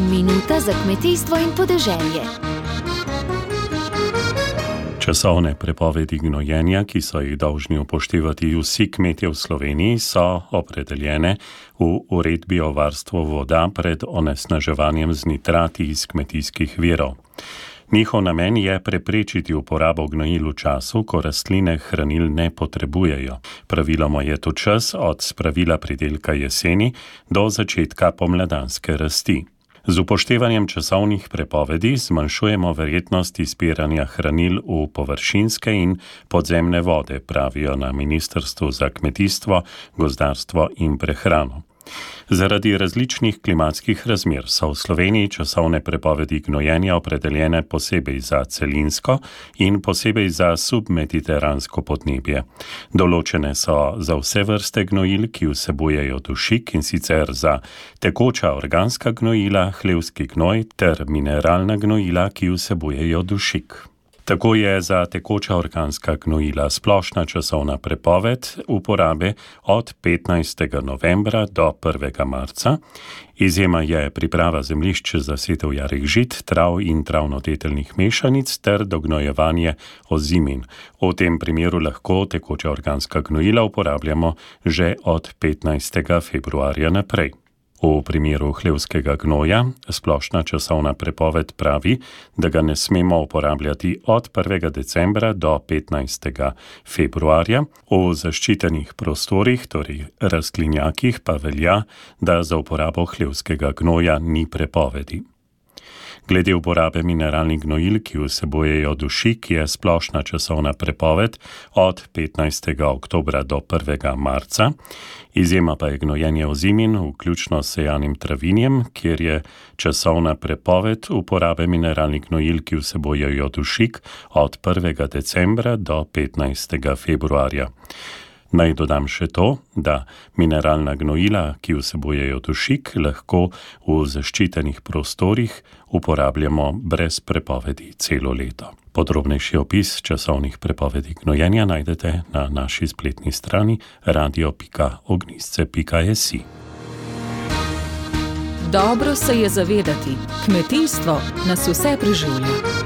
Minuta za kmetijstvo in podeželje. Časovne prepovedi gnojenja, ki so jih dolžni upoštevati vsi kmetje v Sloveniji, so opredeljene v uredbi o varstvu voda pred onesnaževanjem z nitrati iz kmetijskih virov. Njihov namen je preprečiti uporabo gnojil v času, ko rastline hranil ne potrebujejo. Praviloma je to čas od spravila pridelka jeseni do začetka pomladanske rasti. Z upoštevanjem časovnih prepovedi zmanjšujemo verjetnost izpiranja hranil v površinske in podzemne vode, pravijo na Ministrstvu za kmetijstvo, gozdarstvo in prehrano. Zaradi različnih klimatskih razmer so v Sloveniji časovne prepovedi gnojenja opredeljene posebej za celinsko in posebej za submediteransko podnebje. Določene so za vse vrste gnojil, ki vsebujejo dušik in sicer za tekoča organska gnojila, hlevski gnoj ter mineralna gnojila, ki vsebujejo dušik. Tako je za tekoča organska gnojila splošna časovna prepoved uporabe od 15. novembra do 1. marca. Izjema je priprava zemljišč za setev jarih žit, trav in travnoteteljnih mešanic ter dognojevanje ozimin. V tem primeru lahko tekoča organska gnojila uporabljamo že od 15. februarja naprej. V primeru hlevskega gnoja splošna časovna prepoved pravi, da ga ne smemo uporabljati od 1. decembra do 15. februarja, v zaščitenih prostorih, torej rastlinjakih, pa velja, da za uporabo hlevskega gnoja ni prepovedi. Glede uporabe mineralnih gnojil, ki vsebojejo dušik, je splošna časovna prepoved od 15. oktobra do 1. marca, izjema pa je gnojenje ozimin, vključno s sejanim travinjem, kjer je časovna prepoved uporabe mineralnih gnojil, ki vsebojejo dušik, od 1. decembra do 15. februarja. Naj dodam še to, da mineralna gnojila, ki vsebojejo dušik, lahko v zaščitenih prostorih uporabljamo brez prepovedi celo leto. Podrobnejši opis časovnih prepovedi gnojenja najdete na naši spletni strani radio.ognisce.js. Dobro se je zavedati, kmetijstvo nas vse preživlja.